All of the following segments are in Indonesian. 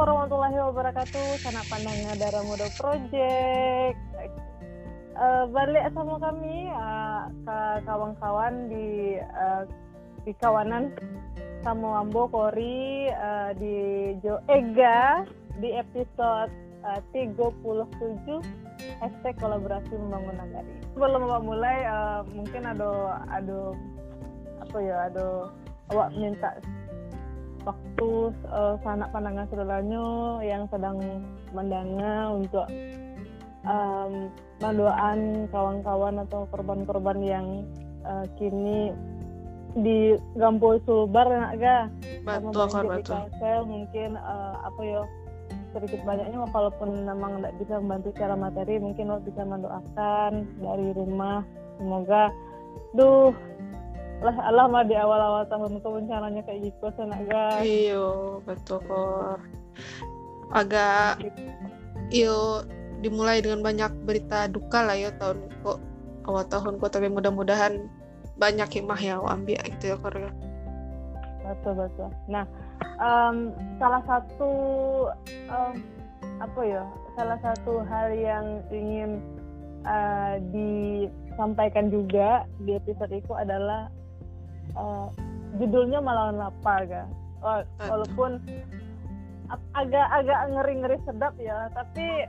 warahmatullahi wabarakatuh. Sanak pandangnya Darah Muda Project. Uh, balik sama kami uh, ke kawan-kawan di uh, di kawanan sama Ambo Kori uh, di Jo Ega di episode uh, 37 hashtag kolaborasi membangun nagari. Sebelum mulai uh, mungkin ada ada apa ya ada awak minta waktu uh, sanak pandangan saudaranya yang sedang mendanga untuk um, mendoakan kawan-kawan atau korban-korban yang uh, kini di Gampol Sulbar nak ga? Betul betul. Mungkin uh, apa ya sedikit banyaknya walaupun memang tidak bisa membantu secara materi mungkin lo bisa mendoakan dari rumah. Semoga duh lah Allah mah di awal-awal tahun itu rencananya kayak gitu senaga iyo betul kok agak iyo dimulai dengan banyak berita duka lah ya tahun kok awal tahun kok tapi mudah-mudahan banyak hikmah yang ambil itu ya Korea betul betul. Nah um, salah satu um, apa ya salah satu hal yang ingin uh, disampaikan juga di episode itu adalah uh, judulnya melawan lapar ga walaupun agak-agak ngeri-ngeri sedap ya tapi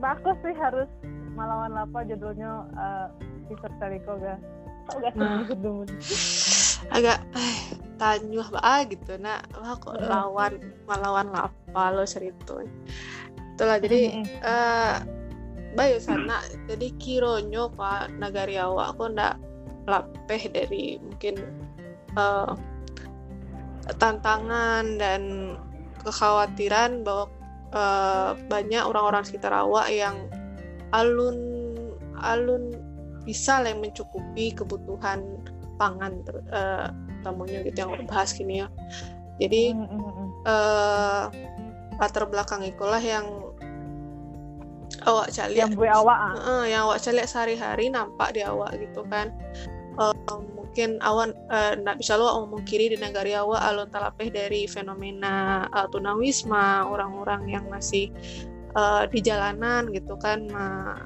bagus sih harus melawan lapar judulnya uh, kok ga agak nah. agak eh, tanyuh bah gitu. Nah wah kok lawan melawan lapar lo cerita. Itulah jadi uh, bayu sana jadi kironyo pak nagari awak aku ndak lapeh dari mungkin uh, tantangan dan kekhawatiran bahwa uh, banyak orang-orang sekitar awak yang alun alun bisa lah mencukupi kebutuhan pangan uh, tamunya gitu yang bahas gini ya. Jadi uh, latar belakang itulah yang awak cari yang gue awak uh, yang awak cari sehari-hari nampak di awak gitu kan. Uh, mungkin awan nak uh, bisa lo ngomong kiri di negara awak alun talapeh dari fenomena uh, tunawisma orang-orang yang masih uh, di jalanan gitu kan uh,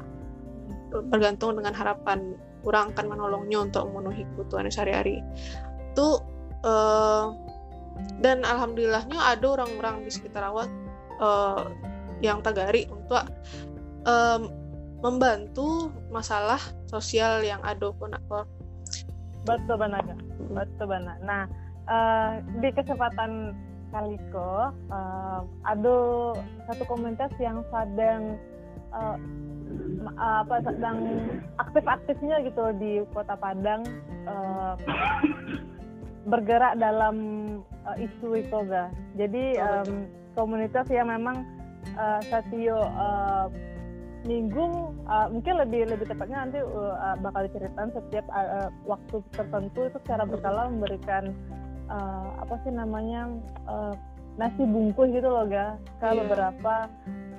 bergantung dengan harapan kurang akan menolongnya untuk memenuhi kebutuhan sehari-hari. Itu uh, dan alhamdulillahnya ada orang-orang di sekitar awak uh, yang tagari untuk um, membantu masalah sosial yang ada pun aku betul benar betul benar nah uh, di kesempatan kali uh, ada satu komunitas yang sedang uh, apa sedang aktif-aktifnya gitu di kota Padang uh, bergerak dalam uh, isu itu ga jadi um, komunitas yang memang uh, Satio uh, minggu uh, mungkin lebih lebih tepatnya nanti uh, bakal diceritakan setiap uh, waktu tertentu itu secara berkala memberikan uh, apa sih namanya uh, nasi bungkus gitu loh ga ke yeah. beberapa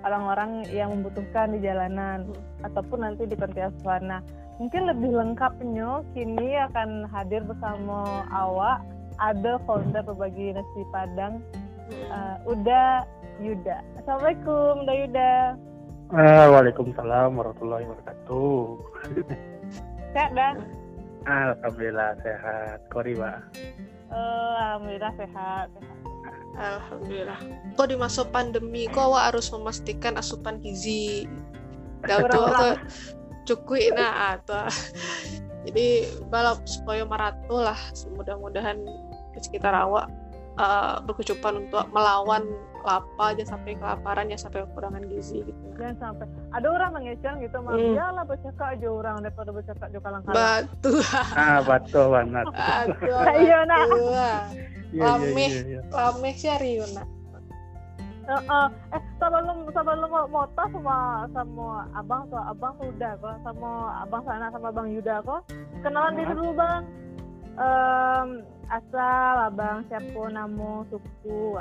orang-orang yang membutuhkan di jalanan ataupun nanti di panti asuhan. Nah, mungkin lebih lengkapnya kini akan hadir bersama awak ada founder berbagi nasi padang uh, Uda Yuda. Assalamualaikum Uda Yuda. Uh, Waalaikumsalam warahmatullahi wabarakatuh. Sehat dah? Alhamdulillah sehat. Kori, Pak. Uh, Alhamdulillah sehat. sehat. Alhamdulillah. Kok di masa pandemi kok awak harus memastikan asupan gizi. Gak tuh cukup nah atau jadi balap supaya meratu lah mudah-mudahan di sekitar awak uh, berkecupan untuk melawan lapa aja sampai kelaparan ya sampai kekurangan gizi gitu. Jangan sampai. Ada orang mengecen gitu mah hmm. ya lah bercakap aja orang daripada bercakap juga kalang kalang batu ah batu banget. Batu iya nak. lameh lameh sih hari nak? Uh, uh, eh sebelum sebelum mau moto sama sama abang tuh abang sudah kok. Sama abang sana sama bang Yuda kok. Kenalan diri dulu bang. Um, asal abang siapa nama suku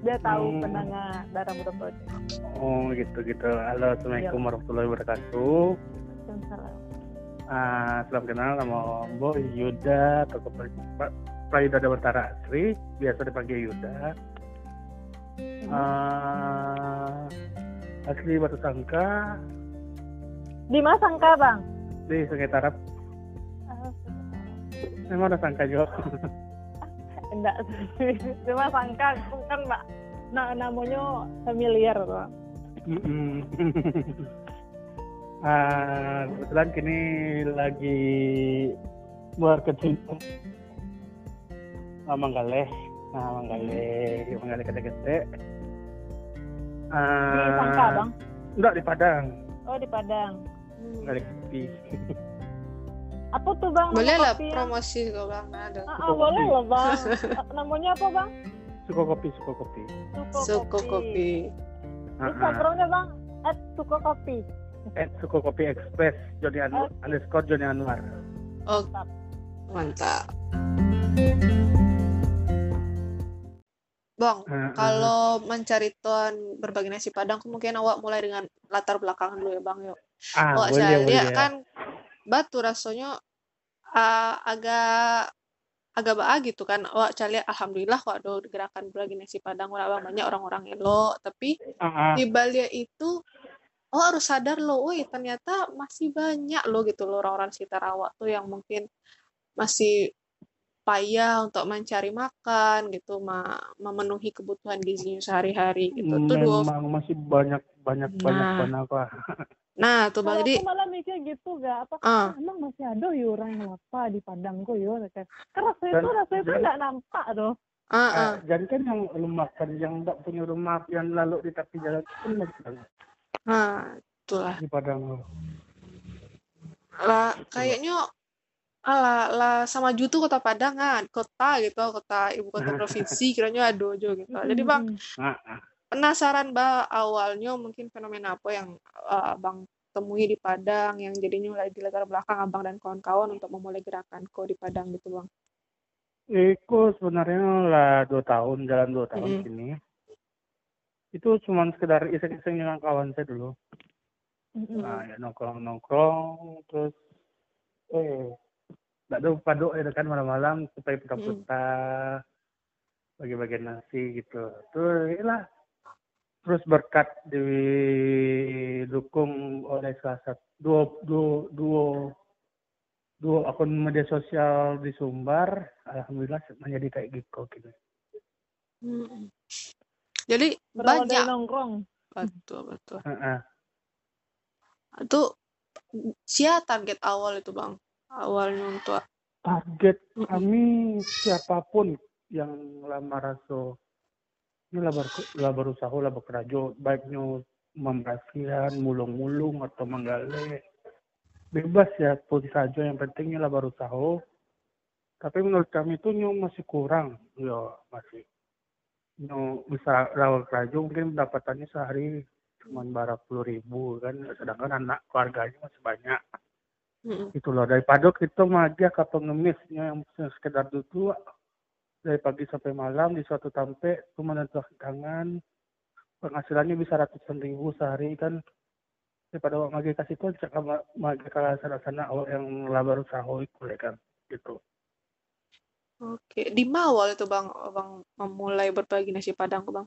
dia tahu hmm. pendengar darah muda project oh gitu gitu halo assalamualaikum warahmatullahi wabarakatuh. Waalaikumsalam. Uh, salam kenal nama Bo Yuda atau Prayuda Dewantara Asri. Biasa dipanggil Yuda. Ah, asli Batu Sangka. Di mana Sangka, Bang? di Sungai Tarap. Ah, Memang ada Sangka juga. Enggak. Cuma Sangka kan, Mbak. Nah, namanya familiar, Bang. Mm-mm. Ah, kebetulan kini lagi marketing ah, Manggale. Nah, Manggale, Manggale. Di Ah, Sangka, Bang. Enggak di Padang, Oh, di Padang. Manggale Kopi. Apa tuh, Bang? Boleh lah kopinya? promosi kalau bang ada. Ah, ah, boleh loh, Bang. Namanya apa, Bang? Suko kopi, suko kopi. Suko, kopi. Ah, ah. Instagramnya, Bang? At Suko Kopi. Eh, suko kopi express, Joni Anwar, underscore Joni Anwar. Oh, mantap. Bang, ah. kalau mencari tuan berbagi nasi padang, kemungkinan awak mulai dengan latar belakang dulu ya bang yuk. ah, Awak boleh, saya boleh. lihat kan batu rasanya ah, agak agak baa gitu kan. Awak saya lihat alhamdulillah kok ada gerakan berbagi nasi padang orang banyak orang-orang elok, tapi ah. di balik itu oh harus sadar loh, woi ternyata masih banyak loh gitu loh orang-orang sekitar awak tuh yang mungkin masih payah untuk mencari makan gitu, ma- memenuhi kebutuhan gizinya sehari-hari gitu. Tuh dua. Memang masih banyak banyak banyak Nah. banyak lah. Nah, tuh Bang jadi aku malah mikir gitu gak apa ah, emang masih ada ya orang yang lapar di Padang kok yo kayak karena saya Dan- tuh rasanya tuh dan- nggak nampak tuh ah, ah. Ah, jadi kan yang lu makan yang tidak punya rumah yang lalu di tepi jalan itu kan masih banyak Nah, itulah. di Padang. Lah, kayaknya ala lah sama Jutu kota Padang kan, kota gitu, kota ibu kota provinsi kiranya ada aja gitu. Jadi Bang, Ah, ah. Penasaran Mbak awalnya mungkin fenomena apa yang uh, Abang temui di Padang yang jadinya mulai di latar belakang Abang dan kawan-kawan untuk memulai gerakan ko di Padang gitu Bang. Iku sebenarnya lah dua tahun jalan dua tahun Mm-mm. sini. Itu cuma sekedar iseng-iseng dengan kawan saya dulu. Mm-mm. Nah, ya nongkrong-nongkrong terus eh nggak ada paduk ya kan malam-malam supaya putar-putar bagi-bagi nasi gitu. Terus lah terus berkat didukung oleh salah satu dua dua dua dua akun media sosial di Sumbar, alhamdulillah menjadi kayak gitu gitu. Mm-mm. Jadi berawal banyak nongkrong betul betul. Heeh. Itu sia target awal itu Bang. Awalnya untuk Target kami siapa pun yang lamar raso ini lah, ber, lah berusaha lah bekerja baiknya memberasihan mulung-mulung atau menggale. Bebas ya pun saja yang pentingnya lah berusaha tapi menurut kami itu nyo masih kurang. Ya masih. Nyo bisa rawat kerja mungkin pendapatannya sehari cuma berapa puluh ribu kan. Sedangkan anak keluarganya masih banyak. Mm-mm. itu loh. Daripada kita magia ke pengemisnya yang sekedar duduk dari pagi sampai malam di suatu tempat cuma menentukan tangan penghasilannya bisa ratusan ribu sehari kan daripada awak magi kasih tuh cak magi ke sana sana awak yang labar usaha itu ya kan gitu Oke, di Mawal itu Bang, Bang memulai berbagi nasi Padang Bang.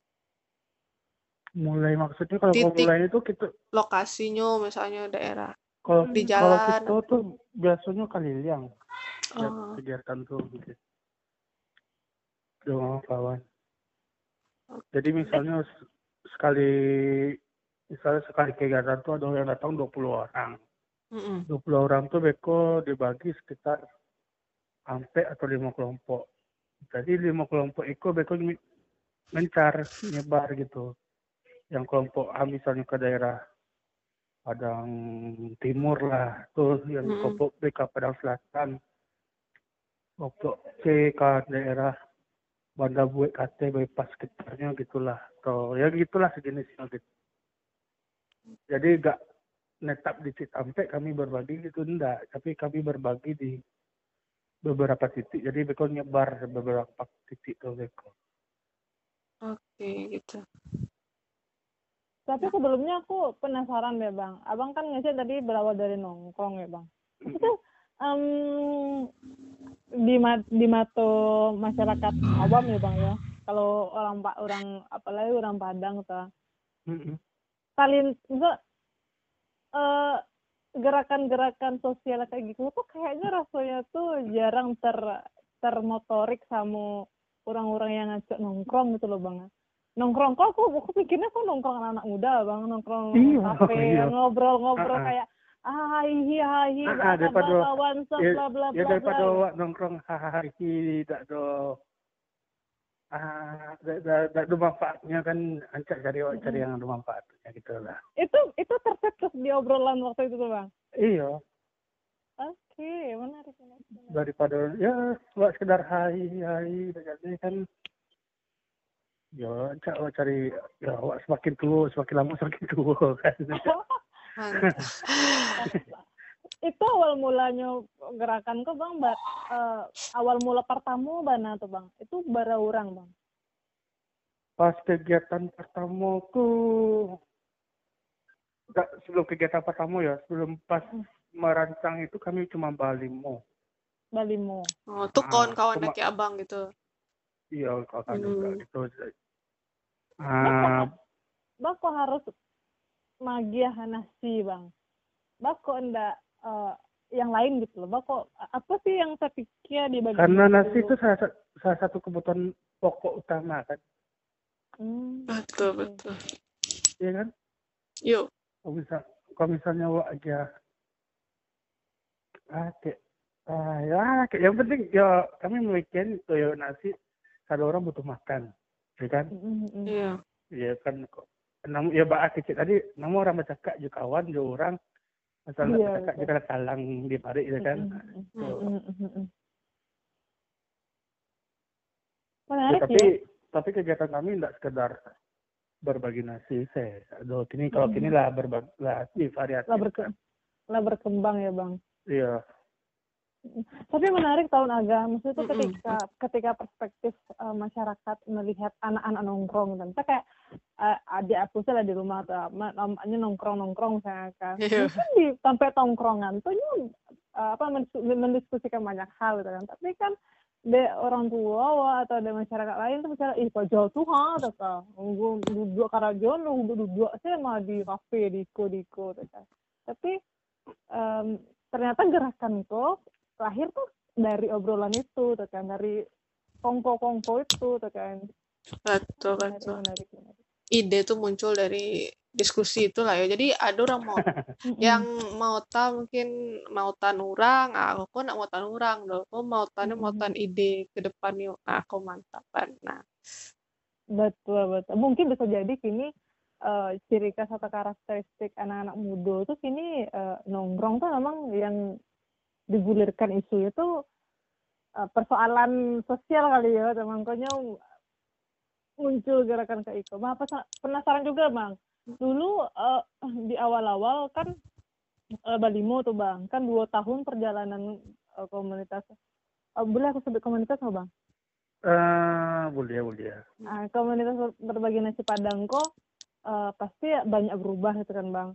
mulai maksudnya kalau Titik. mulai itu kita Lokasinya misalnya daerah. kalau Di kalau jalan. kita tuh biasanya kaliliang ya, Oh, kegiatan tuh gitu dengan kawan. Jadi misalnya sekali misalnya sekali kegiatan tuh ada yang datang 20 orang. Mm-mm. 20 orang tuh beko dibagi sekitar sampai atau lima kelompok. Jadi lima kelompok itu beko mencar nyebar gitu. Yang kelompok A misalnya ke daerah Padang Timur lah terus yang kelompok B ke Padang Selatan. Kelompok C ke daerah Banda Bue KT bypass sekitarnya gitulah. Atau ya gitulah sejenisnya gitu. Jadi gak netap di Cikampek kami berbagi gitu enggak tapi kami berbagi di beberapa titik. Jadi beko nyebar beberapa titik tuh beko. Oke, gitu. tapi sebelumnya aku penasaran deh bang. Abang kan ngasih tadi berawal dari nongkrong ya bang? Itu em, di ma- di mata masyarakat awam ya bang ya. Kalau orang pak orang apalagi orang Padang tuh kalian enggak eh gerakan-gerakan sosial kayak gitu tuh kayaknya rasanya tuh jarang ter termotorik sama orang-orang yang ngajak nongkrong gitu loh bang nongkrong kok aku aku pikirnya kok nongkrong anak-anak muda bang nongkrong Iya, kafe iya. ngobrol-ngobrol Ah, ah. kayak ah hai hi hai hi Ah, daripada- ya, bla bla ya daripada awak nongkrong hahaha iki tak ada. Ah tak ada manfaatnya kan ancak cari awak cari yang ada manfaatnya gitu lah itu itu tercetus di obrolan waktu itu tuh bang? Iya. Oke menarik menarik, menarik. daripada ya awak sekedar hai hai jadi kan. Ya ancak awak cari ya awak semakin tua semakin lama semakin tua kan. itu awal mulanya gerakan kok bang? Ba- eh, awal mula pertama bana tuh bang? Itu bara orang bang? Pas kegiatan pertama tuh enggak sebelum kegiatan pertama ya sebelum pas merancang itu kami cuma balimo. Balimo. Oh, tuh Ah, kawan-kawan cuma- kayak abang gitu. iya kan juga Hmm. gitu. Ah. bang kok harus magiah nasi bang kok enggak eh, yang lain gitu loh bang kok apa sih yang terpikir di bagian karena nasi itu salah, sa- salah satu kebutuhan pokok utama kan hmm. Betul, betul. iya kan Yuk. kalau misal kalau misalnya wak aja ah kayak ah ya kayak yang penting ya kami memikirkan itu ya nasi satu orang butuh makan ya kan Mm, mm, mm. Iya. ya kan kok namun ya bak kecil tadi namun orang bercakap juga kawan juga orang. Masalah Iya, bercakap juga talang di balik ya kan. Mm, mm, mm, Tuh. mm, mm, mm. Ya, tapi ya? tapi kegiatan kami tidak sekedar berbagi nasi saya aduh kini kalau kini lah berbagi lah variatif lah, berke- lah berkembang ya bang. Iya Tapi menarik tahun agak, maksudnya itu Mm-mm. ketika ketika perspektif eh, masyarakat melihat anak-anak nongkrong dan misalnya kayak eh, adik aku lah di rumah tuh ma- namanya nongkrong nongkrong saya kan, Iya. mungkin di sampai tongkrongan tuh eh, apa mendis- mendiskusikan banyak hal gitu kan, tapi kan de orang tua atau ada masyarakat lain tuh misalnya ih kok jauh tuh ha tuh kan gue duduk karajon lu duduk sih mah di kafe di ko di ko tuh kan tapi em, ternyata gerakan kok lahir tuh dari obrolan itu tuh kan dari kongko-kongko itu tuh kan Betul, betul. menarik menarik Ide tuh muncul dari diskusi itu lah ya. Jadi ada orang mau yang mau tahu mungkin mau tan orang, ah, aku nak mau tan orang loh. Aku mau tan mau tan ide ke depan yuk. Aku mantapan. Nah, betul betul mungkin bisa jadi kini eh, ciri khas atau karakteristik anak-anak muda tuh kini eh, nongkrong tuh memang yang digulirkan isu itu eh, persoalan sosial kali ya makanya muncul gerakan itu. Bang, apa penasaran juga bang. Dulu eh, di awal-awal kan eh, Balimo tuh bang, kan dua tahun perjalanan eh, komunitas. Eh, boleh aku sebut komunitas nggak bang? eh boleh boleh Nah, komunitas ber- berbagi nasi padang kok eh, pasti banyak berubah gitu kan bang.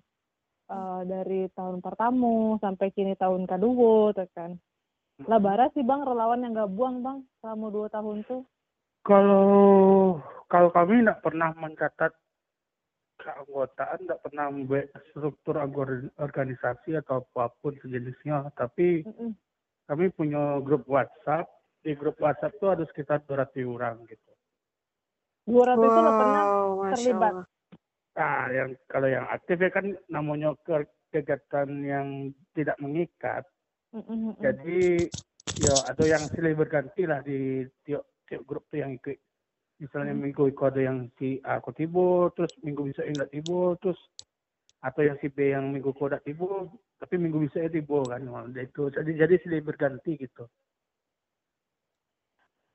Eh, dari tahun pertama sampai kini tahun kedua tuh kan. Lah bara sih bang relawan yang gak buang bang selama dua tahun tuh. Kalau kalau kami tidak pernah mencatat keanggotaan, tidak pernah membuat struktur agor- organisasi atau apa pun sejenisnya, tapi Mm-mm. kami punya grup WhatsApp. Di grup WhatsApp itu ada sekitar 200 orang gitu. 200 itu lo pernah terlibat. Allah. Nah, yang kalau yang aktif ya kan namanya ke- kegiatan yang tidak mengikat. Mm-mm. Jadi ya atau yang silih berganti lah di tiap tiap grup tuh yang ikut. Misalnya Hmm. minggu itu ada yang si A aku tiba, terus minggu bisa enggak tiba, terus atau yang si B yang minggu kau tidak tiba, tapi minggu bisa ya tiba kan. Nah, itu jadi jadi silih berganti gitu.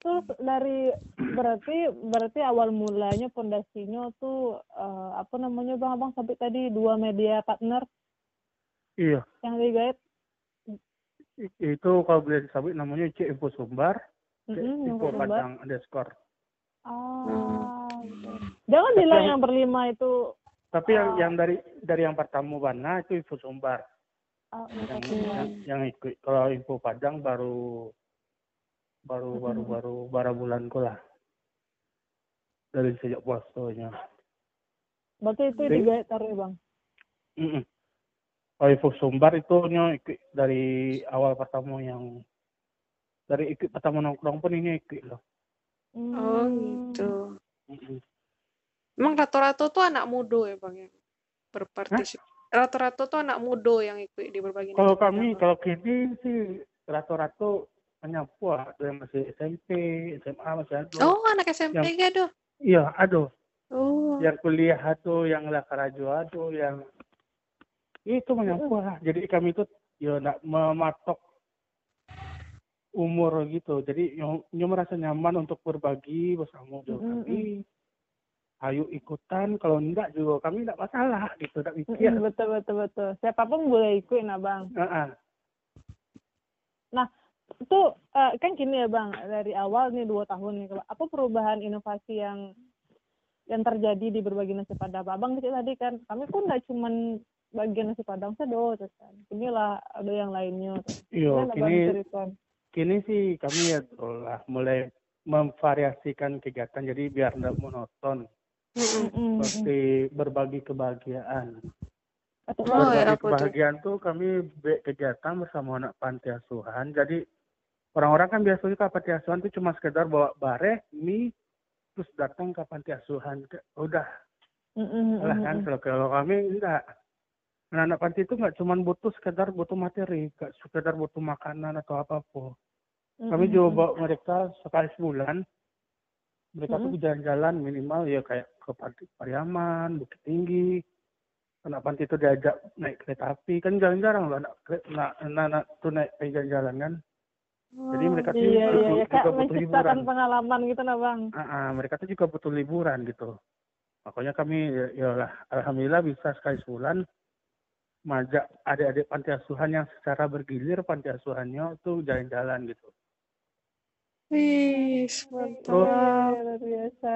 Terus dari berarti berarti awal mulanya pondasinya tuh eh, apa namanya bang abang sampai tadi dua media partner Iya, yang digait. itu kalau boleh disebut namanya C Info Sumbar, C Info. Padang underscore. Ah. Jangan bilang yang- yang berlima itu Tapi yang Oh. yang dari dari yang pertama Bana itu Info Sumbar. ah, yang, yang, yang ikut kalau info Padang baru baru baru baru baru bulan lah dari sejak puasanya. Berarti itu Jadi- tiga hektar ya bang? Mm Kalau info sumbar itu nyo ikut dari awal pertama yang dari ikut pertama nongkrong pun ini ikut loh. Oh Hmm. gitu. Mm-mm. Emang rata-rata tuh anak muda ya bang yang berpartisipasi. Rata-rata tuh anak muda yang ikut di berbagai Kalau kami kalau kini sih rata-rata penyapu ada yang masih SMP, SMA masih ada. Oh anak SMP gak tuh? Iya ada. Oh. Yang kuliah ada, yang lakarajo ada, yang itu menyapu lah. Jadi kami itu ya nak mematok umur gitu. Jadi nyo, merasa nyaman untuk berbagi bersama dengan Mm-mm. kami. Ayo ikutan, kalau enggak juga kami enggak masalah gitu, enggak mikir. Mm-mm, betul betul betul. Siapa pun boleh ikut nah bang. Heeh. Itu eh, kan gini ya bang, dari awal nih dua tahun nih, apa perubahan inovasi yang yang terjadi di berbagai nasi padang? Abang tadi kan, kami pun nggak cuman bagian nasi padang saja, terus kan. Inilah ada yang lainnya. Iya, kini kini sih kami ya lah mulai memvariasikan kegiatan jadi biar enggak monoton. Seperti berbagi kebahagiaan. Oh, berbagi ya, apa tuh? kebahagiaan tuh kami be- kegiatan bersama anak panti asuhan. Jadi orang-orang kan biasanya ke panti asuhan tuh cuma sekedar bawa bareh, mie, terus datang ke panti asuhan. Udah, lah kan. Kalau kalau kami enggak. Anak-anak panti itu nggak cuma butuh sekedar butuh materi, nggak sekedar butuh makanan atau apa-apa. Kami Mm-mm, juga bawa mereka sekali sebulan. Mereka tuh Mm-mm. jalan-jalan minimal ya kayak ke Panti Pariaman, Bukit Tinggi. Anak panti itu diajak naik kereta api. Kan jarang-jarang loh anak, anak, anak, anak tuh naik kayak jalan-jalan kan. Jadi mereka tuh Iya, iya, butuh- iya. juga butuh hiburan. pengalaman gitu nah bang. Ah, ah, mereka tuh juga butuh liburan gitu. Makanya kami ya, ya lah, alhamdulillah bisa sekali sebulan majak adik-adik panti asuhan yang secara bergilir panti asuhannya tuh jalan-jalan gitu. Wih, mantap. Luar biasa.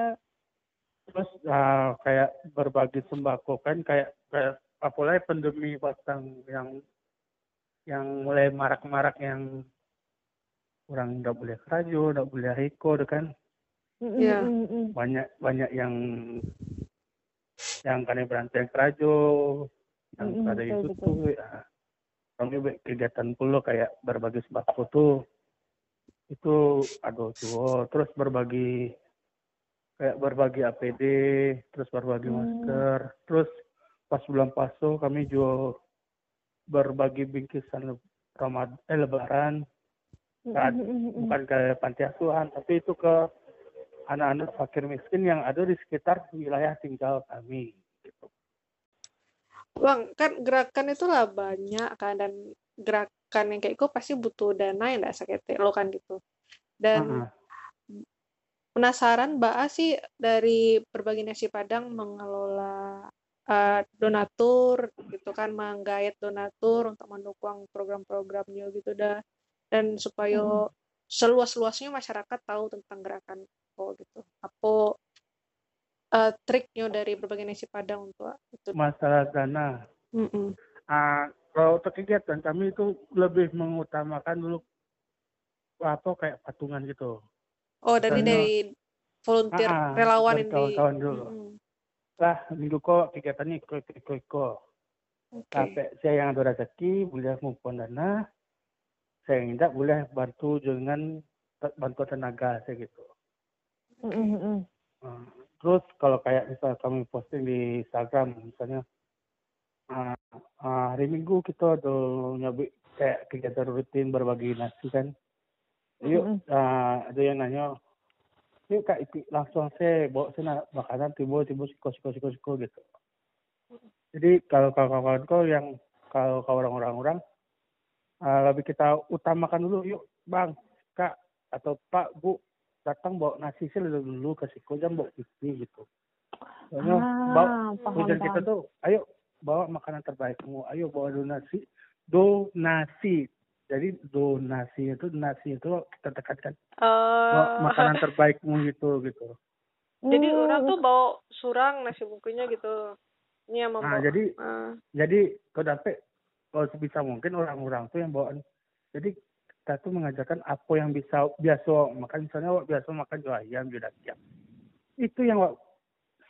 terus ah, kayak berbagi sembako kan kayak kayak apalagi pandemi pasang yang yang mulai marak-marak yang orang nggak boleh kerajo, nggak boleh riko, deh kan Iya. mm-mm. banyak banyak yang yang kane berantai kerajo, yang pada betul, itu tuh ya, kami buat kegiatan pula kayak berbagi sembako tuh. Itu aduh tuh terus berbagi kayak berbagi APD terus berbagi Hmm. masker. Terus pas bulan paso kami juga berbagi bingkisan Ramad eh lebaran Saat- bukan ke panti asuhan tapi itu ke anak-anak fakir miskin yang ada di sekitar wilayah tinggal kami gitu. Bang, kan gerakan itu lah banyak kan dan gerakan yang kayak itu pasti butuh dana yang enggak sakit lo kan gitu. Dan Heeh. penasaran Mbak A sih dari berbagi nasi Padang mengelola eh, donatur gitu kan menggait donatur untuk mendukung program-programnya gitu dah dan supaya seluas-luasnya masyarakat tahu tentang gerakan oh gitu apa eh, triknya dari berbagi nasi Padang untuk itu masalah dana Mm-mm. Ah, kalau untuk kegiatan kami itu lebih mengutamakan dulu apa kayak patungan gitu. oh dari Misalnya- dari volunteer Ah, ah, relawan di kawan-kawan dulu. Mm-mm. Lah minggu kok kegiatannya ikut ikut ikut. Oke. Sampai saya yang ada rezeki boleh mengumpulkan dana, saya tidak boleh bantu dengan bantu tenaga saya gitu. Mm-mm, mm-mm. Ah, Terus kalau kayak misal kami posting di Instagram misalnya ah, ah, hari Minggu kita ada nyabi kayak kegiatan rutin berbagi nasi kan. Yuk Mm-mm. ah, ada yang nanya, yuk kak ikut langsung saya bawa sana makanan tiba-tiba siko siko siko siko gitu. Jadi kalau kawan-kawan kau yang kalau kalau orang-orang orang ah, lebih kita utamakan dulu. Yuk bang kak atau pak bu datang bawa nasi sih dulu dulu ke siko jam bawa pipi gitu. Soalnya bawa Ah, paham, tujuan kita tuh ayo bawa makanan terbaikmu ayo bawa donasi donasi. Jadi donasi itu nasi itu kita tekankan bawa Eh, makanan terbaikmu gitu gitu. Jadi Hmm, orang tuh bawa surang nasi bungkunya gitu. Ini yang nah membawa. jadi Ah. jadi kau dapat kalau sebisa mungkin orang-orang tuh yang bawa jadi kita tuh mengajarkan apa yang bisa biasa makan misalnya awak biasa makan jual ayam jual ayam itu yang Wak,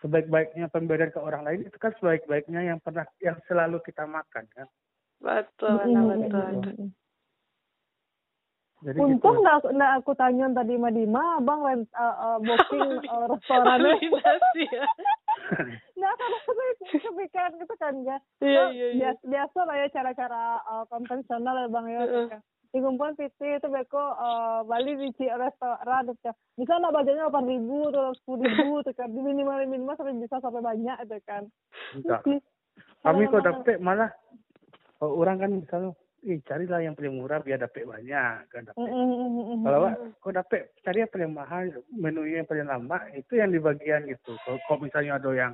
sebaik-baiknya pemberian ke orang lain itu kan sebaik-baiknya yang pernah yang selalu kita makan kan. Betul, Mm, betul, betul. mm. Jadi Untung gitu. nggak nggak aku tanya tadi sama Dima, abang uh, uh, booking uh, restorannya. Koordinasi ya. Kan aku tuh kepikiran gitu kan ya. Iya, Oh, iya, iya. biasa, biasa lah ya cara-cara uh, konvensional ya bang ya. Kan. Di kumpulan PT itu beko uh, Bali di ci- restoran itu kan. Bisa nggak budgetnya delapan ribu atau sepuluh ribu tuh kan. Di minimal minimal sampai bisa sampai banyak itu kan. Kami kok dapet malah kalau orang kan misalnya, ih carilah yang paling murah biar dapet banyak kan dapet. Mm, mm, mm, mm, mm. Kalau kok dapet cari yang paling mahal, menu yang paling lama itu yang di bagian gitu. Kalau, kalau misalnya ada yang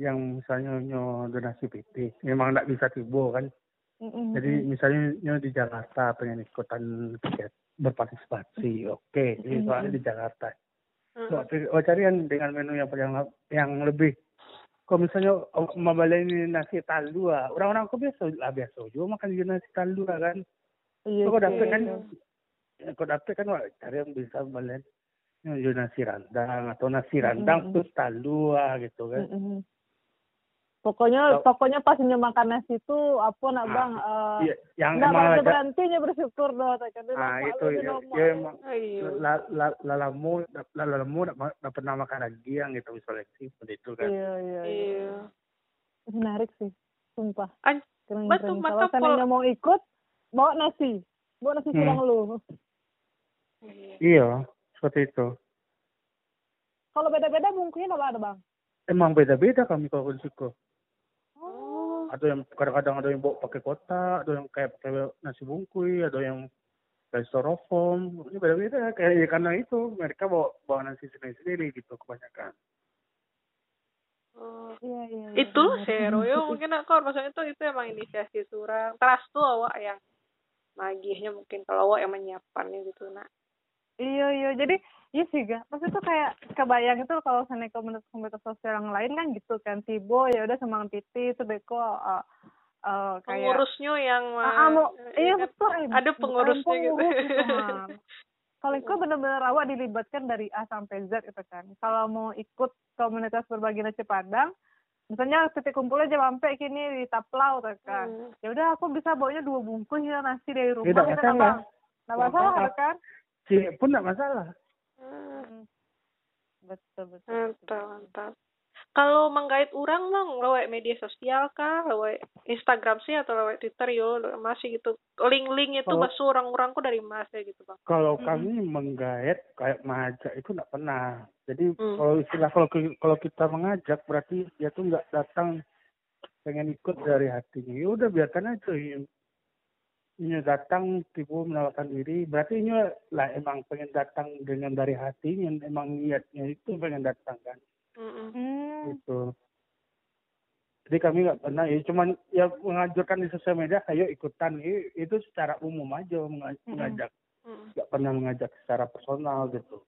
yang misalnya nyo donasi PT, memang nggak bisa tibo kan. Mm, mm, Jadi misalnya nyo di Jakarta pengen ikutan tiket berpartisipasi, oke, ini Mm, soalnya mm. di Jakarta. Mm. Oh, oh, cari yang dengan menu yang paling yang lebih kalau misalnya ini nasi talua, orang-orang kok biasa lah biasa juga makan juga nasi talua kan. Iya, Kok sih. dapet kan, kok dapet kan cari yang bisa balen juga nasi randang atau nasi randang Mm-mm. terus talua gitu kan. Mm, mm. Pokoknya Kalau- pokoknya pas nyo makan nasi itu apa nak Ah, bang? eh, Iya, yang Nggak emang ada ada, berhenti nya bersyukur doh tak kan. ah itu ya, ya emang Ayo. la, la, lalamu la, lalamu nggak pernah makan lagi yang gitu seleksi seperti itu kan. Iya iya. iya. Iya. Menarik sih, sumpah. An- Keren betul, keren. Kalau seandainya mau ikut, bawa nasi, bawa nasi Hmm. tulang lu. Iya. Iya, seperti itu. Kalau beda-beda bungkusnya apa ada bang? Emang beda-beda kami kalau. Oh. Ada yang kadang-kadang ada yang bawa pakai kotak, ada yang kayak pakai nasi bungkui, ada yang kayak styrofoam, ini beda-beda kayak ya karena itu mereka bawa bawa nasi sendiri-sendiri gitu kebanyakan. Oh. Iya iya. iya, itu sero yo mungkin aku maksudnya itu itu emang inisiasi surang teras tuh awak yang magihnya mungkin kalau awak yang menyiapkannya gitu nak Iya iya. Jadi iya sih ga. Maksudnya tuh kayak kebayang itu kalau sana komunitas-komunitas sosial yang lain kan gitu kan. Tibo ya udah semangat titi, itu beko uh, uh, kayak pengurusnya yang Ah, ah, mau, eh, iya kan betul. eh, ada pengurusnya gitu. pengurus gitu, Mam. Kalau itu benar-benar awak dilibatkan dari A sampai Z itu kan. Kalau mau ikut komunitas berbagi nasi padang, misalnya titik kumpulnya jam sampai kini di Taplau tuh kan. Hmm. Ya udah aku bisa bawanya dua bungkus ya nasi dari rumah Tidak gitu masalah. Bang. Nggak Nggak masalah masalah. kan? Sih pun nggak masalah. Hmm, Betul betul. mantap mantap kalau menggait orang bang lewat media sosial kah lewat Instagram sih atau lewat Twitter yo masih gitu link-link itu Kalau- masuk orang-orang kok dari mas ya gitu bang Kalau Mm-mm. kami menggaet kayak mengajak itu nggak pernah. Jadi Hmm. kalau istilah kalau kalau kita mengajak berarti dia tuh nggak datang pengen ikut dari hatinya. Ya udah biarkan aja. Ini datang tiba menawarkan diri. Berarti ini lah emang pengen datang dengan dari hatinya. Emang niatnya itu pengen datang kan. Mm-mm. Hmm. Gitu. Jadi kami nggak pernah ya cuman ya mengajarkan di sosial media ayo ikutan itu secara umum aja mengajak Mm. nggak pernah mengajak secara personal gitu.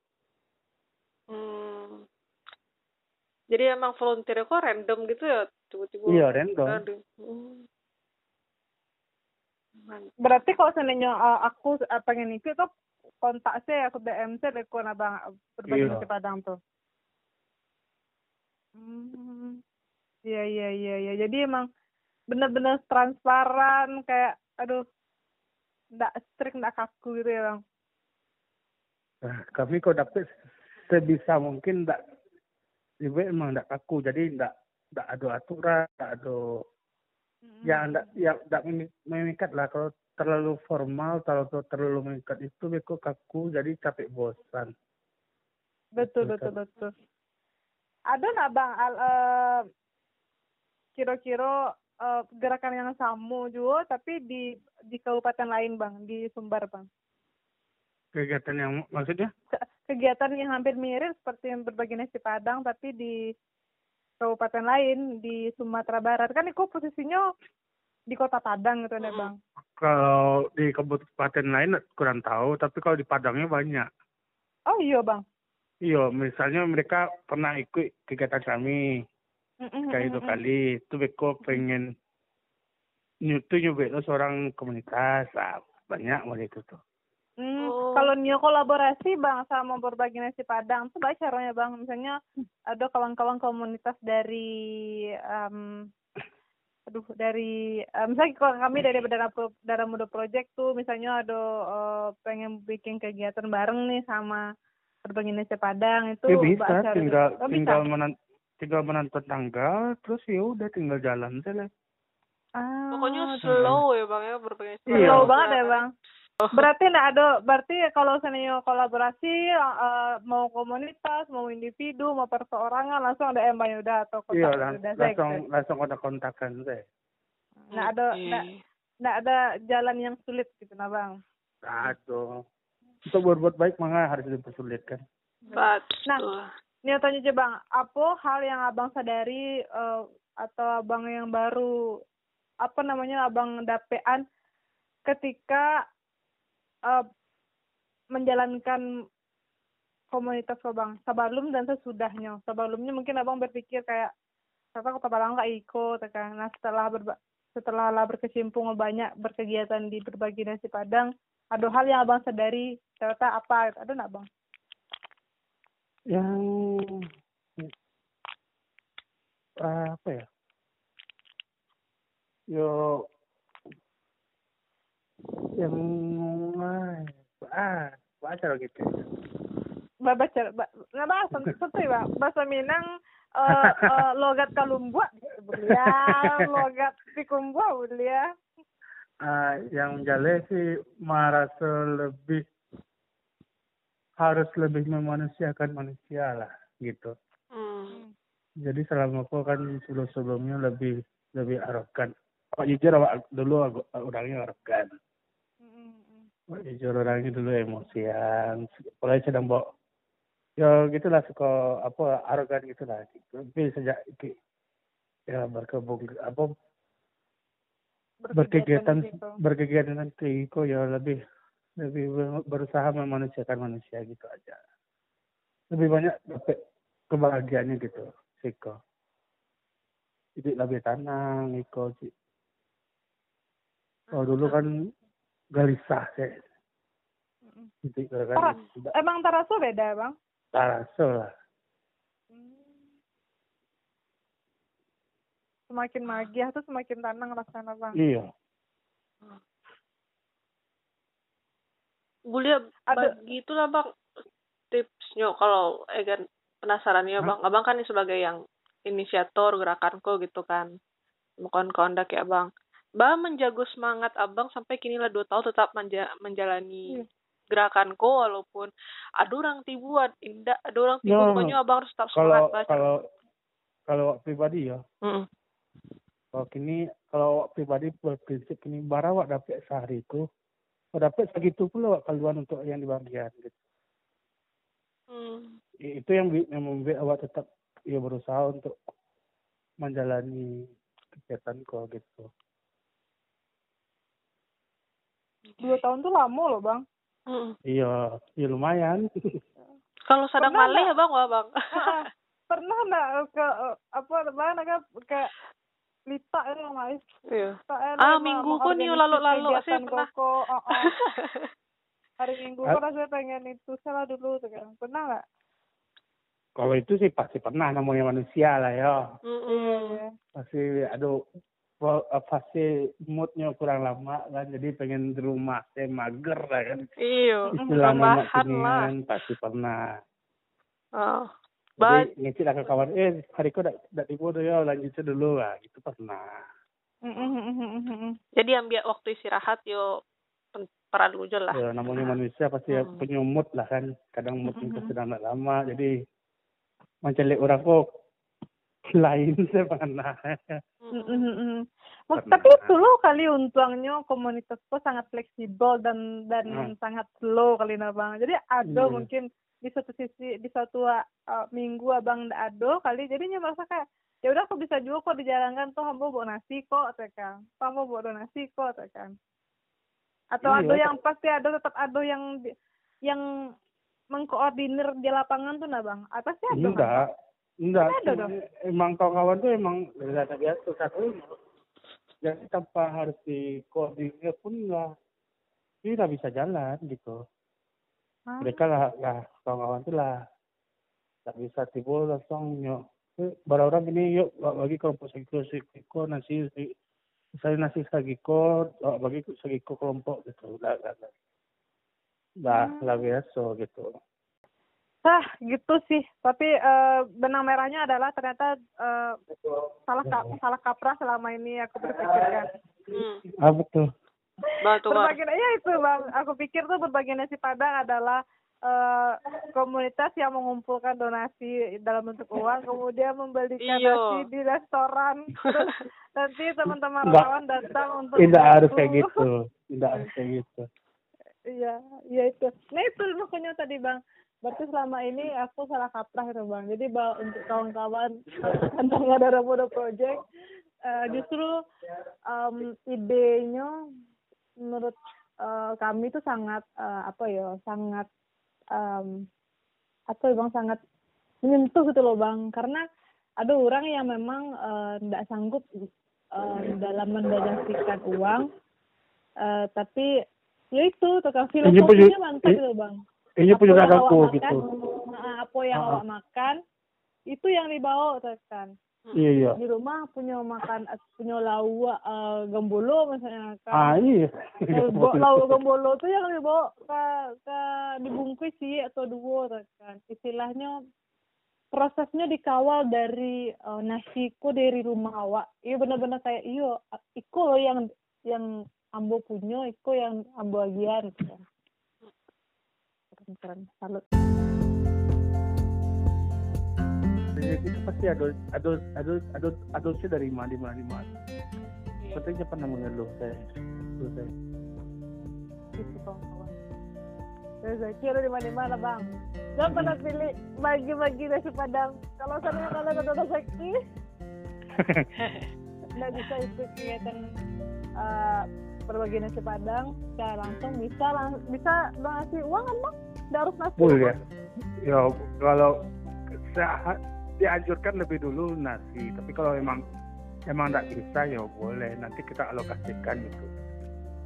Hmm. Jadi emang volunteer kok random gitu ya tiba-tiba Iya random. ada. Hmm. Berarti kalau seandainya uh, aku uh, pengen ikut tuh kontak saya aku DM saya beko abang berbagi Iya. nasi padang tuh. Hmm. Iya iya iya iya. Jadi emang bener-bener transparan kayak aduh ndak strict ndak kaku gitu ya bang. Nah, kami kok dapet sebisa mungkin ndak ibu emang ndak kaku jadi ndak ndak ada aturan ndak ada ya ndak ya memi- memikat lah. Kalau terlalu formal kalau terlalu mengikat itu beko kaku jadi capek bosan. Betul Betul, betul betul. Ada nggak bang al, eh, kira-kira eh, gerakan yang sama juga tapi di di kabupaten lain bang di Sumbar bang. kegiatan yang maksudnya? Ke- kegiatan yang hampir mirip seperti yang berbagi nasi padang tapi di kabupaten lain di Sumatera Barat kan itu posisinya di kota Padang gitu Mm-mm. bang. kalau di kabupaten lain kurang tahu tapi kalau di Padangnya banyak Oh iya bang. iya misalnya mereka pernah ikut kegiatan kami kayak itu kali itu beko pengen nyutu nyubek seorang komunitas ah, banyak mulai itu tuh. Kalau Nio kolaborasi bang sama berbagi nasi padang tuh baik caranya bang misalnya ada kawan-kawan komunitas dari um, aduh dari uh, misalnya kalau kami dari Dara, Dara Muda Project tuh misalnya ada uh, pengen bikin kegiatan bareng nih sama berbagi nasi padang itu ya bisa acara tinggal. Oh, tinggal bisa. menan tinggal menonton tanggal terus ya udah tinggal jalan saja Ah, Pokoknya slow ya bang ya berbagai Iya. Slow banget ya bang. Oh. Berarti enggak ada, berarti kalau senior kolaborasi eh, mau komunitas, mau individu, mau perseorangan langsung ada yang Yuda atau kontak iya lang- Yuda langsung Sekret. langsung ada kontakan saya Nggak ada, nggak ada jalan yang sulit gitu nah bang. Aduh. Untuk berbuat baik maka harus dipersulitkan. Betul. Nah. Nih tanya aja bang, apa hal yang abang sadari eh, atau abang yang baru apa namanya abang dapean ketika eh, menjalankan komunitas abang sebelum dan sesudahnya. Sebelumnya mungkin abang berpikir kayak kata kota Padang nggak ikut, kan. Nah setelah berba setelah lah berkecimpung banyak berkegiatan di berbagi nasi Padang, ada hal yang abang sadari ternyata apa? Ada nggak bang? Yang apa ya? Yo yang ah baca gitu. baca ba, nggak bahasa seperti bang bahasa Minang eh eh, logat kalumbua belia logat pikumbua belia Ah, yang jale sih merasa lebih harus lebih memanusiakan manusia lah gitu. Hmm. Jadi selama aku kan sebelum sebelumnya lebih lebih arogan. Oh, jujur awak dulu aku orangnya arogan. Jujur orangnya dulu emosian. Mulai sedang bawa ya gitulah suka apa arogan gitulah. Tapi sejak ya berkebun apa berkegiatan gitu. berkegiatan nanti kok ya lebih lebih ber- berusaha memanusiakan manusia gitu aja. Lebih banyak dapat kebahagiaannya gitu, Siko. Jadi lebih tenang, Iko. Ci. Oh dulu kan gelisah sih. Jadi Tara- kan tidak emang taraso beda bang terasa lah. semakin magiah tuh semakin tenang rasanya bang Iya. Bulia Ada- bagi itulah bang tipsnya kalau Egan penasaran ya Hah? bang. Abang kan sebagai yang inisiator gerakanku gitu kan. Bukan kondak ya bang. Bang menjaga semangat abang sampai kini lah dua tahun tetap menja- menjalani Iya. gerakanku walaupun ada orang tibuan indah ada orang tibu Ya, pokoknya abang harus tetap Kalau semangat baca. kalau kalau pribadi ya, Mm-mm. kalau kini kalau pribadi berprinsip kini barawak dapat sehari itu, dapat segitu pula keluhan untuk yang dibagian gitu. Hmm. Itu yang yang membuat awak tetap ya berusaha untuk menjalani kegiatan kok gitu. Dua tahun tuh lama loh bang Mm-mm. Iya, ya lumayan. Kalau sadang malih ya bang wah bang. Ah, pernah nggak ke apa bang agak kayak lita ya mas Iya. Lita, eh, Ah, minggu kok nih lalu-lalu sih pernah. koko, oh, oh. hari minggu kok rasanya pengen itu salah dulu tuh kan pernah nggak Kalau itu sih pasti pernah namanya manusia lah ya. Mm-mm. Iya. Pasti aduh eh, pasti moodnya kurang lama kan jadi pengen di rumah saya mager lah kan Iya. istilah lah. kinian pasti pernah Oh. Jadi ngecil ke kawan eh hari kau dak dak tuh ya lanjut dulu lah gitu pernah Mm, mm, mm. Jadi ambil waktu istirahat yo peran lujo lah. ya namanya manusia pasti ya Hmm. punya mood lah kan kadang mood Mm, itu mm, sedang lama jadi mencelik orang kok lain saya pernah Mm, mm, mm, mm. Mas, Pernah. tapi loh kali untungnya komunitas tuh sangat fleksibel dan dan Hmm. sangat slow kali nah bang. Jadi ada Hmm. mungkin di satu sisi di satu uh, minggu abang ada kali jadinya merasa kayak ya udah aku bisa juga kok dijalankan tuh hamba bawa nasi kok tekan hamba bawa nasi kok tekan atau Iya, ada Kak. yang pasti ada tetap ada yang yang mengkoordinir di lapangan tuh nah bang apa sih ada enggak enggak emang kawan-kawan tuh emang biasa biasa satu jadi tanpa harus dikoordinir pun enggak. Tidak bisa jalan gitu. Hah? mereka lah lah kawan-kawan tuh lah. Tak bisa tiba langsung yuk eh, orang ini yuk bagi kelompok sagiko sagiko nasi saya nasi sagiko bagi sagiko kelompok gitu. Lah lah lah lah, lah biasa gitu ah gitu sih. Tapi eh, benang merahnya adalah ternyata eh, salah ka- salah kaprah selama ini aku berpikirkan. Hmm. ah betul. Berbagi ya itu bang. Aku pikir tuh berbagi nasi padang adalah eh, komunitas yang mengumpulkan donasi dalam bentuk uang kemudian membelikan Iya. nasi di restoran. Terus nanti teman-teman relawan datang untuk tidak harus kayak gitu. Tidak harus kayak gitu. Iya iya itu. Nah itu makanya tadi bang berarti selama ini aku salah kaprah itu bang. Jadi bang, untuk kawan-kawan tentang ada Muda Project eh, justru em, idenya menurut eh, kami itu sangat eh, apa ya sangat em, apa ya bang sangat menyentuh gitu loh bang. Karena ada orang yang memang tidak sanggup eh, dalam mendonasikan uang eh, tapi ya itu tukang filosofinya mantap gitu bang ini Apa pun juga yang ada awak aku makan, gitu nah, apa yang awak makan? Itu yang dibawa kan iya iya. Di rumah punya makan punya lauk eh, gembolo misalnya kan. Ah iya. Lauk gembolo tuh yang dibawa ke ke dibungkus sih atau dua kan istilahnya prosesnya dikawal dari eh, nasiku dari rumah awak. Iya benar-benar kayak iyo iko loh yang yang ambo punya iko yang ambo agian gitu kan keren salut. Jadi itu pasti ada ada ada ada adopsi dari mana di mana mana Iya. sepertinya pernah mengeluh saya Itu saya gitu kawan-kawan. Rezeki ada di mana-mana bang. Jangan pernah pilih bagi-bagi nasi padang. Kalau sana kalian ada rezeki nggak bisa ikut kegiatan eh, berbagi nasi padang secara langsung. Bisa lang bisa donasi uang kan bang nggak harus nasi boleh. Ya ya kalau saya dianjurkan lebih dulu nasi tapi kalau emang emang nggak bisa ya boleh. Nanti kita alokasikan gitu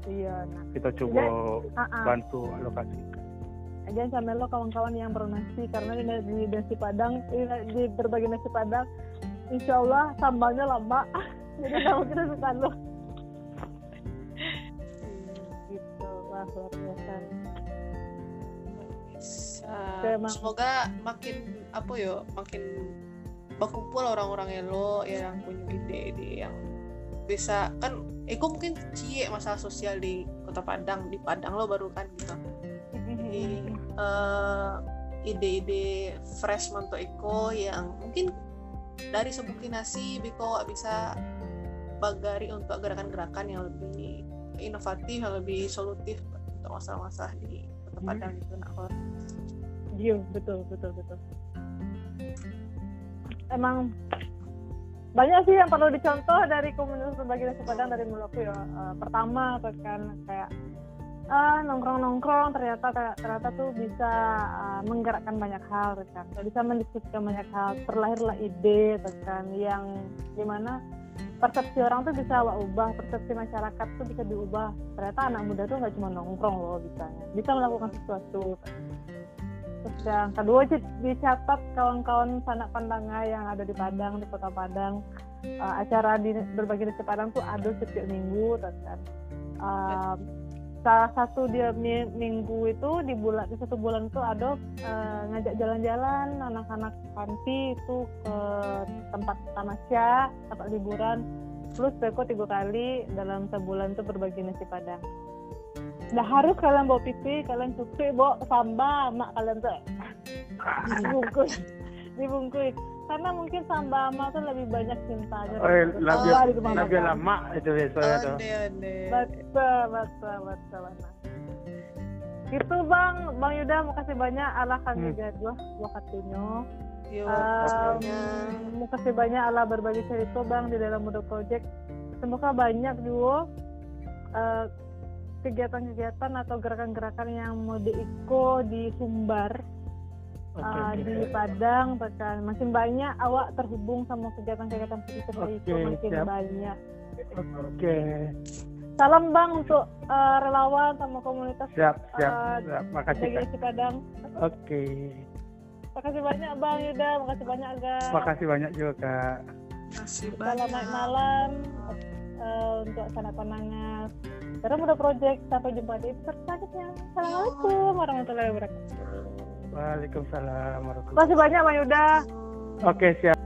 iya. Nah kita coba ah, ah. bantu alokasikan. Jangan sampai lo kawan-kawan yang bernasi karena di, di nasi padang di, di berbagi nasi padang insya Allah sambalnya lama. Jadi nggak mungkin nasi lo gitu. Wah luar biasa Emang. Semoga makin apa yo, makin berkumpul orang-orang yang lo yang punya ide-ide yang bisa kan Eko mungkin cie masalah sosial di kota Padang di Padang lo baru kan gitu jadi eh, ide-ide fresh untuk Eko yang mungkin dari sebuah nasi Biko bisa bagari untuk gerakan-gerakan yang lebih inovatif yang lebih solutif untuk masalah-masalah di kota Hmm. Gitu nak Kor. Iya betul betul betul. Emang banyak sih yang perlu dicontoh dari komunitas berbagi nasi padang dari mulutku ya. Eh, pertama kan kayak ah nongkrong nongkrong ternyata ternyata tuh bisa ah, menggerakkan banyak hal kan bisa mendiskusikan banyak hal terlahirlah ide kan yang di mana persepsi orang tuh bisa awak ubah persepsi masyarakat tuh bisa diubah ternyata anak muda tuh nggak cuma nongkrong loh bisanya bisa melakukan sesuatu Terus yang kedua sih dicatat kawan-kawan sanak pandanga yang ada di Padang, di Kota Padang. Eh, acara di berbagi nasi Padang tuh ada setiap minggu, terus kan. Eh, salah satu dia mi- minggu itu di bulan di satu bulan itu ada eh, ngajak jalan-jalan anak-anak panti itu ke tempat tamasya, tempat liburan. Plus Beko tiga kali dalam sebulan itu berbagi nasi Padang. Nah harus kalian bawa pipi, kalian cuci, bawa sambal, mak kalian tuh dibungkus, dibungkus. Karena mungkin sambal mak tuh lebih banyak cintanya. oh, lebih Oh, ke mana-mana. lebih lama itu biasanya tuh. Betul, betul, betul. betul. Gitu bang, bang Yuda makasih banyak Allah kami Hmm. jadwal waktunya. Yo, Um, makasih banyak Allah berbagi cerita bang di dalam Muda Project. Semoga banyak juga eh, kegiatan-kegiatan atau gerakan-gerakan yang mau diiko di Sumbar Eh, oke. di Padang bahkan makin banyak awak terhubung sama kegiatan-kegiatan seperti itu Oke, makin siap. banyak oke salam bang untuk uh, relawan sama komunitas siap siap, uh, siap. makasih Daging Kak. Cipadang. oke Makasih banyak bang Yuda, makasih banyak Aga. makasih banyak juga kak Selamat banyak. malam uh, untuk sanak pandangan. Darah Muda Project sampai jumpa di episode selanjutnya. Assalamualaikum warahmatullahi wabarakatuh. Waalaikumsalam warahmatullahi Masih banyak Mas Yuda. Oke, siap.